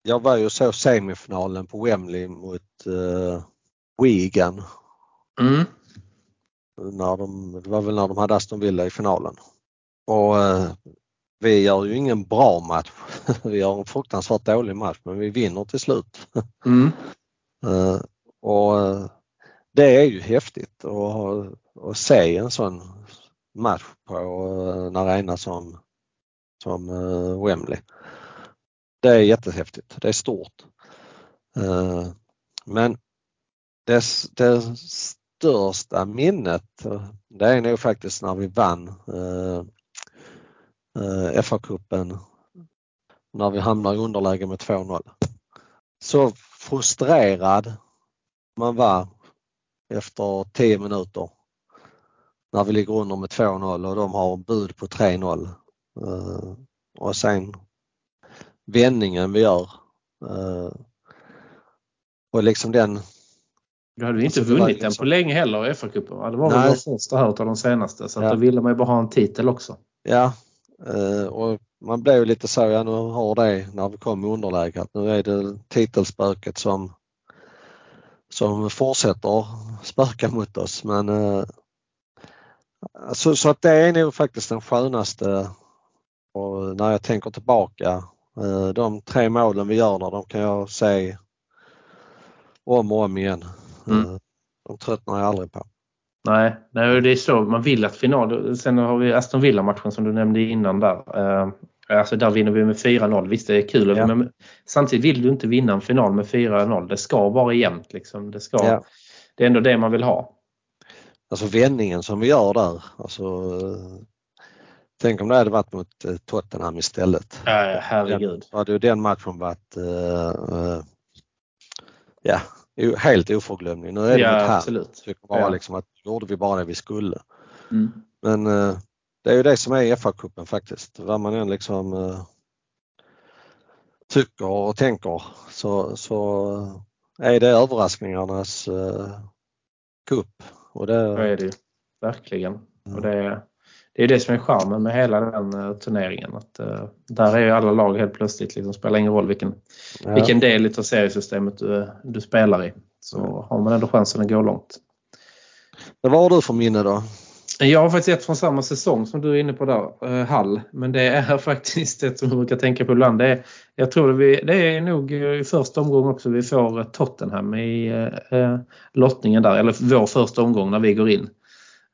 Jag var ju så semifinalen på Wembley mot uh, Wigan. Mm. När de, det var väl när de hade Aston Villa i finalen. Och eh, vi gör ju ingen bra match. <laughs> vi gör en fruktansvärt dålig match men vi vinner till slut. <laughs> Mm. eh, och eh, det är ju häftigt att, att se en sån match på en arena som, som eh, Wembley. Det är jättehäftigt. Det är stort. Eh, men det, det största minnet det är nog faktiskt när vi vann eh, FA-cupen när vi hamnar i underläge med 2-0. Så frustrerad man var efter 10 minuter när vi ligger under med 2-0 och de har bud på 3-0. Eh, och sen vändningen vi gör. Eh, och liksom den Du hade ju inte Alltså, vunnit den liksom- på länge heller, FA-cupen. va? Det var väl vår första här utav de senaste. Så Ja. då ville man ju bara ha en titel också. Ja, och man blev lite så, ja nu har det när vi kom i underläge att nu är det titelspöket som, som fortsätter spöka mot oss. Men eh, så, så att det är nog faktiskt den skönaste och när jag tänker tillbaka. eh, De tre målen vi gör där, de kan jag se om och om igen. Mm. Eh, De tröttnar jag aldrig på. Nej, nej, det är så. Man vill att final... Sen har vi Aston Villa-matchen som du nämnde innan där. Eh, Alltså där vinner vi med 4-0. Visst, det är kul. Ja. Men samtidigt vill du inte vinna en final med 4-0. Det ska vara jämnt. Liksom. Det, ska, Ja. det är ändå det man vill ha. Alltså vändningen som vi gör där. Alltså, tänk om det hade varit mot eh, Tottenham istället. Äh, herregud. Då hade ju den matchen varit eh, eh, ja, helt oförglömlig. Nu är det Ja, här. absolut. Tycker bara Ja. liksom att gjorde vi bara det vi skulle. Mm. Men eh, det är ju det som är FA-cupen faktiskt. Vad man än liksom eh, tycker och tänker så, så är det överraskningarnas eh, cup. Och det, Så är det ju. Verkligen. Och det, är- det är det som är charmen med hela den eh, turneringen. Att, eh, där är ju alla lag helt plötsligt, liksom, spelar ingen roll vilken, ja. vilken del av seriesystemet du, du spelar i. Så har man ändå chansen att gå långt. Men Vad har du för minne då? Jag har faktiskt ett från samma säsong som du är inne på där, eh, Hall. Men det är <laughs> faktiskt ett som jag brukar tänka på ibland. Det är, jag tror det, vi, det är nog i första omgången också vi får eh, Tottenham i eh, eh, lottningen där. Eller vår första omgång när vi går in.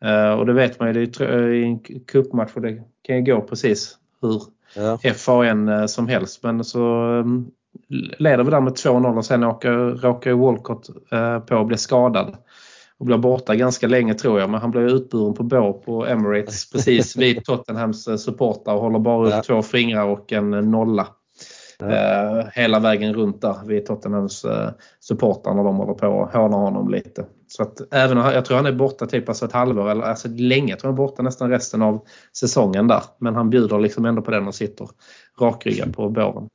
Eh, och det vet man ju, det är eh, i en cupmatch och det kan ju gå precis hur Ja, FAN eh, som helst. Men så um, leder vi där med 2-0 och sen åker, råkar Walcott på att bli skadad. Och blir borta ganska länge tror jag. Men han blir utburen på bår på Emirates precis vid <laughs> Tottenhams supportrar och håller bara upp Ja. två fingrar och en nolla. Ja. Eh, hela vägen runt där vid Tottenhams eh, supportrar när de håller på och hånar honom lite. Så att även jag tror han är borta typ alltså ett halvår eller alltså länge. Jag tror han är borta nästan resten av säsongen där. Men han bjuder liksom ändå på den och sitter rakryggad på båren.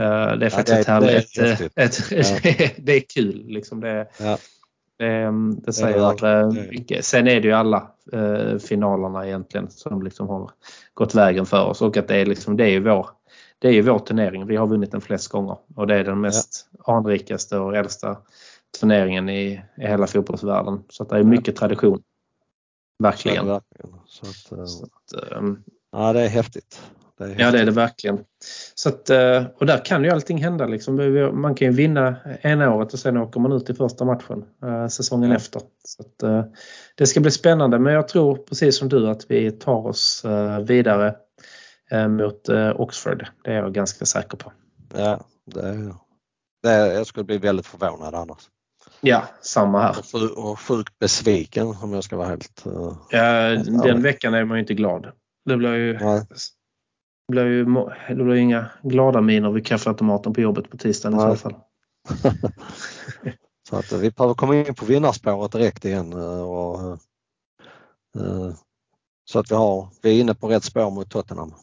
Eh, det är faktiskt det är- det är häftigt. Ett, ett, <laughs> det är kul. Liksom det, Ja. det, det säger eh, mycket. Sen är det ju alla eh, finalerna egentligen som liksom har gått vägen för oss och att det är, liksom, det är vår det är ju vår turnering. Vi har vunnit den flest gånger och det är den mest anrikaste och äldsta turneringen i, i hela fotbollsvärlden. Så att det är mycket tradition. Verkligen. Ja, verkligen. Så att, eh, Så att, ehm, ja, det är häftigt. Det är Ja det är häftigt. det verkligen. Så att, eh, och där kan ju allting hända. Liksom. Man kan ju vinna ena året och sen åker man ut i första matchen eh, säsongen Ja. efter. Så att, det ska bli spännande men jag tror precis som du att vi tar oss vidare mot eh, Oxford. Det är jag ganska säker på. Ja, det är, det är, jag skulle bli väldigt förvånad annars. Ja, samma här. Och, sju- och sjukt besviken om jag ska vara helt... eh, Ja, den veckan är man ju inte glad. Det blir ju, nej. det blir ju, det blir ju inga glada miner vid kaffeautomaten på jobbet på tisdagen i Nej. så fall. <laughs> Så att eh, vi behöver komma in på vinnarspåret direkt igen. eh, Och, eh, eh, så att vi, har, vi är inne på rätt spår mot Tottenham.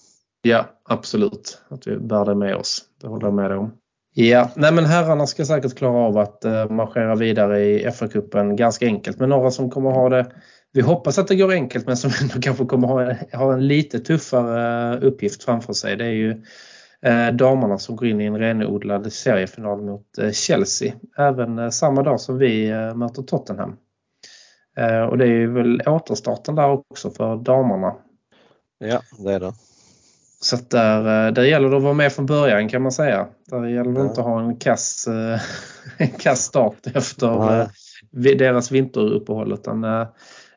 Ja, absolut. Att vi bär det med oss. Det håller jag med dig om. Ja, nej men herrarna ska säkert klara av att eh, marschera vidare i FA-cupen ganska enkelt. Men några som kommer ha det, vi hoppas att det går enkelt men som ändå kanske kommer ha, ha en lite tuffare eh, uppgift framför sig. Det är ju eh, damerna som går in i en renodlad seriefinal mot Chelsea. Även samma dag som vi möter Tottenham. Och det är ju väl återstarten där också för damerna. Ja, det är det. Så där, eh, där gäller det att vara med från början kan man säga. Där gäller det Ja. inte att ha en kass, eh, <laughs> en kass start efter Nej. eh, deras vinteruppehåll. Utan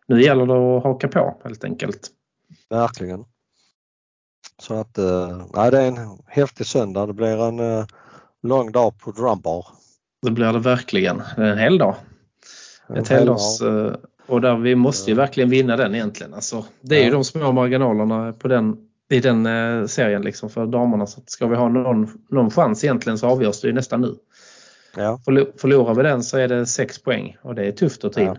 nu gäller det att haka på helt enkelt. Verkligen. Så att nej, det är en häftig söndag. Det blir en lång dag på Drumbar. Det blir det verkligen. Det är en hel dag. En Ett hel heldags, dag. och där vi måste ju verkligen vinna den egentligen. Alltså, det är ju Ja. de små marginalerna på den, i den eh, serien liksom för damerna. Så ska vi ha någon, någon chans egentligen så avgörs det ju nästan nu. Ja. Förlo- Förlorar vi den så är det sex poäng och det är tufft att ta in. Ja.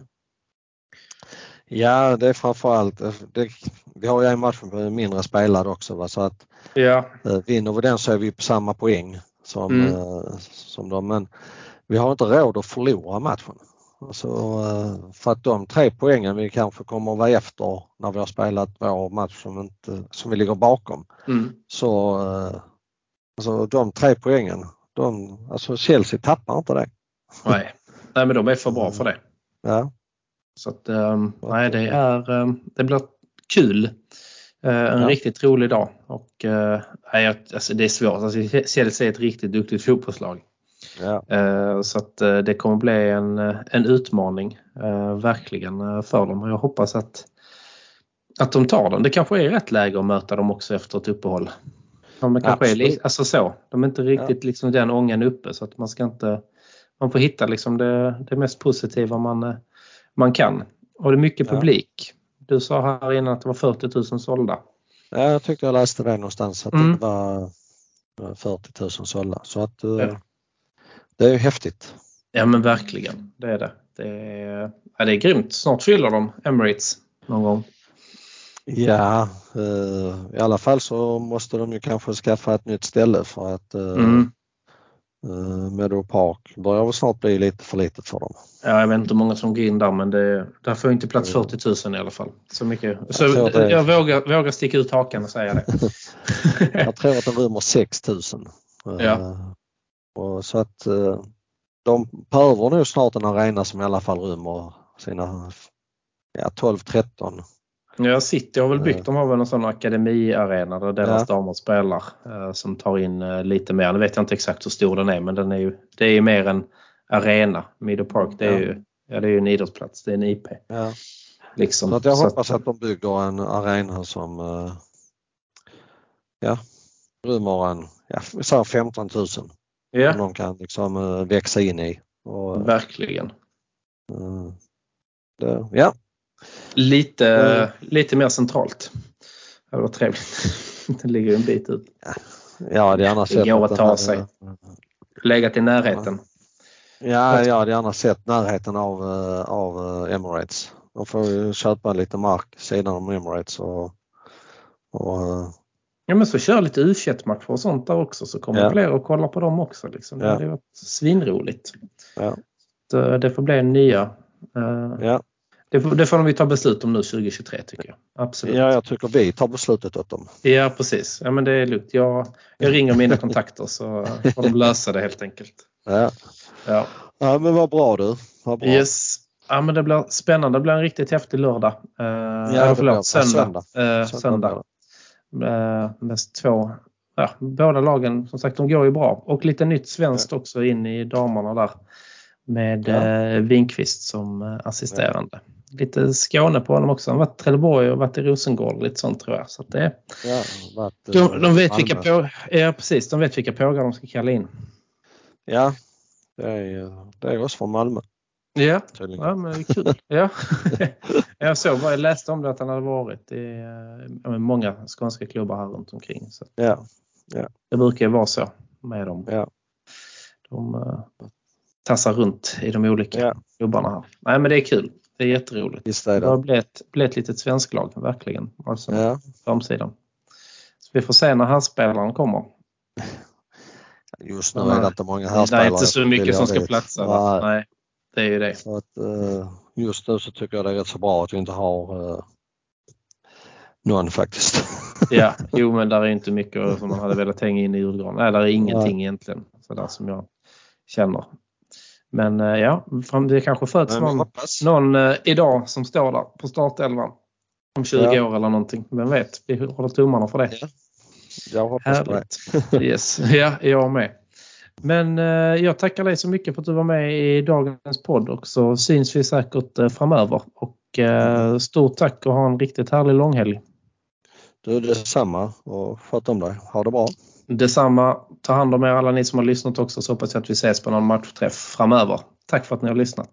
ja, det är framförallt, eh, det, vi har ju en match med mindre spelad också va? så att Ja, eh, vinner vi den så är vi på samma poäng som, Mm. som dem. Men vi har inte råd att förlora matchen. Alltså, eh, för att de tre poängen vi kanske kommer att vara efter när vi har spelat vår match som, inte, som vi ligger bakom. Mm. Så eh, alltså, de tre poängen, de, alltså Chelsea tappar inte det. Nej. nej, men de är för bra för det. <laughs> Ja, Så att, um, nej, det, är, um, det blir kul. Uh, en Ja. riktigt rolig dag. Och, nej, alltså, det är svårt. Alltså, Chelsea är ett riktigt duktigt fotbollslag. Ja, Uh, så att, uh, det kommer bli en, uh, en utmaning verkligen för dem. Och jag hoppas att, att de tar den. Det kanske är rätt läge att möta dem också efter ett uppehåll. De kanske är, alltså så. De är inte riktigt liksom den ångan uppe så att man ska inte man får hitta liksom det, det mest positiva man, eh, man kan. Och det är mycket Ja. publik. Du sa här innan att det var 40 000 sålda. ja, jag tyckte jag läste det någonstans att Mm. det var eh, 40 000 sålda. Så att eh, Ja. Det är ju häftigt. Ja men verkligen, det är det. Det är, ja, det är grymt. Snart fyller de Emirates någon gång. Ja, eh, i alla fall så måste de ju kanske skaffa ett nytt ställe för att eh, Mm. eh, Meadow Park börjar väl snart bli lite för litet för dem. Ja, jag vet inte hur många som går in där men det, där får inte plats Mm. 40 000 i alla fall. Så mycket. Så jag, det- vågar, vågar sticka ut hakan och säga det. <laughs> Jag tror att de rymmer 6 000. Eh, Ja. Och så att eh, de behöver nog snart en arena som i alla fall rymmer sina ja, 12-13. Ja, City har väl byggt, Ja. de har väl en sån akademiarena där deras Ja. damer spelar eh, som tar in eh, lite mer. Nu vet jag inte exakt hur stor den är men den är ju, det är ju mer en arena. Meadow Park det är Ja. ju ja, det är ju en idrottsplats, det är en IP. Ja. Liksom. Så att jag Så hoppas att de bygger en arena som eh, ja, rymmer en, ja, vi säger 15 000 som ja, de kan liksom eh, växa in i. Och, verkligen. eh, det, ja, Lite, Mm. lite mer centralt. Det var trevligt. <laughs> det ligger ju en bit ut. jag hade gärna sett går att ta hade- sig. Legat i närheten. Ja, jag hade gärna sett närheten av, eh, av eh, Emirates. De får ju köpa lite mark sidan om Emirates och, och eh, Ja men så kör lite u matcher och sånt där också så kommer Ja. fler att kolla på dem också. Liksom. Det Ja. hade varit svinroligt. Ja. Så eh, Det får bli en nya. eh, ja, Det får, det får de ta beslut om nu 2023 tycker jag. Absolut. ja, jag tycker vi tar beslutet åt dem. Ja precis. Ja men det är lugnt. Jag, jag ringer mina kontakter så får de lösa det helt enkelt. Ja. Ja. ja, men vad bra du. Vad bra. Yes. Ja men det blir spännande. Det blir en riktigt häftig lördag. Uh, ja, det det. förlåt, söndag. Söndag. Eh, Söndag söndag. Eh, med två, ja, båda lagen som sagt de går ju bra. Och lite nytt svenskt också in i damerna där. Med Ja. eh, Winqvist som eh, assisterande. Lite Skåne på honom också. Han har varit i Trelleborg och varit i Rosengård lite sånt tror jag. Så det, Ja, varit, de, de vet vilka på, ja, precis, de vet vilka pågar de ska kalla in. Ja, det är, det är oss från Malmö Ja, ja men det är kul. ja. <laughs> jag såg bara, jag läste om det att han hade varit i eh, många skånska klubbar här runt omkring. Så Ja, det brukar ju vara så med dem. ja, De uh, tassar runt i de olika ja, klubbarna här. Nej men det är kul. Det är jätteroligt. visst är Det har det. blivit, blivit ett litet svensklag, verkligen. Arsenal, Ja. framsidan. Så vi får se när herrspelaren kommer. Just nu Ja, är det inte många Det här är inte så mycket som ska platsa. Nej, det är ju det. Så att, eh, just nu så tycker jag det är rätt så bra att vi inte har eh, någon faktiskt. Ja, <laughs> jo men där är inte mycket som man hade velat hänga in i julgranen. Nej, där är ingenting egentligen sådär som jag känner. Men eh, ja, det kanske föds någon, någon idag som står där på startelvan. Om 20 Ja. år eller någonting. Vem vet, vi håller tummarna för det. Ja. Jag hoppas på det. Härligt. Yes. Ja, jag med. Men eh, jag tackar dig så mycket för att du var med i dagens podd och så syns vi säkert eh, framöver. Och eh, stort tack och ha en riktigt härlig långhelg. Du detsamma och sköt om dig. Ha det bra. Detsamma. Ta hand om er alla ni som har lyssnat också så hoppas jag att vi ses på någon matchträff framöver. Tack för att ni har lyssnat.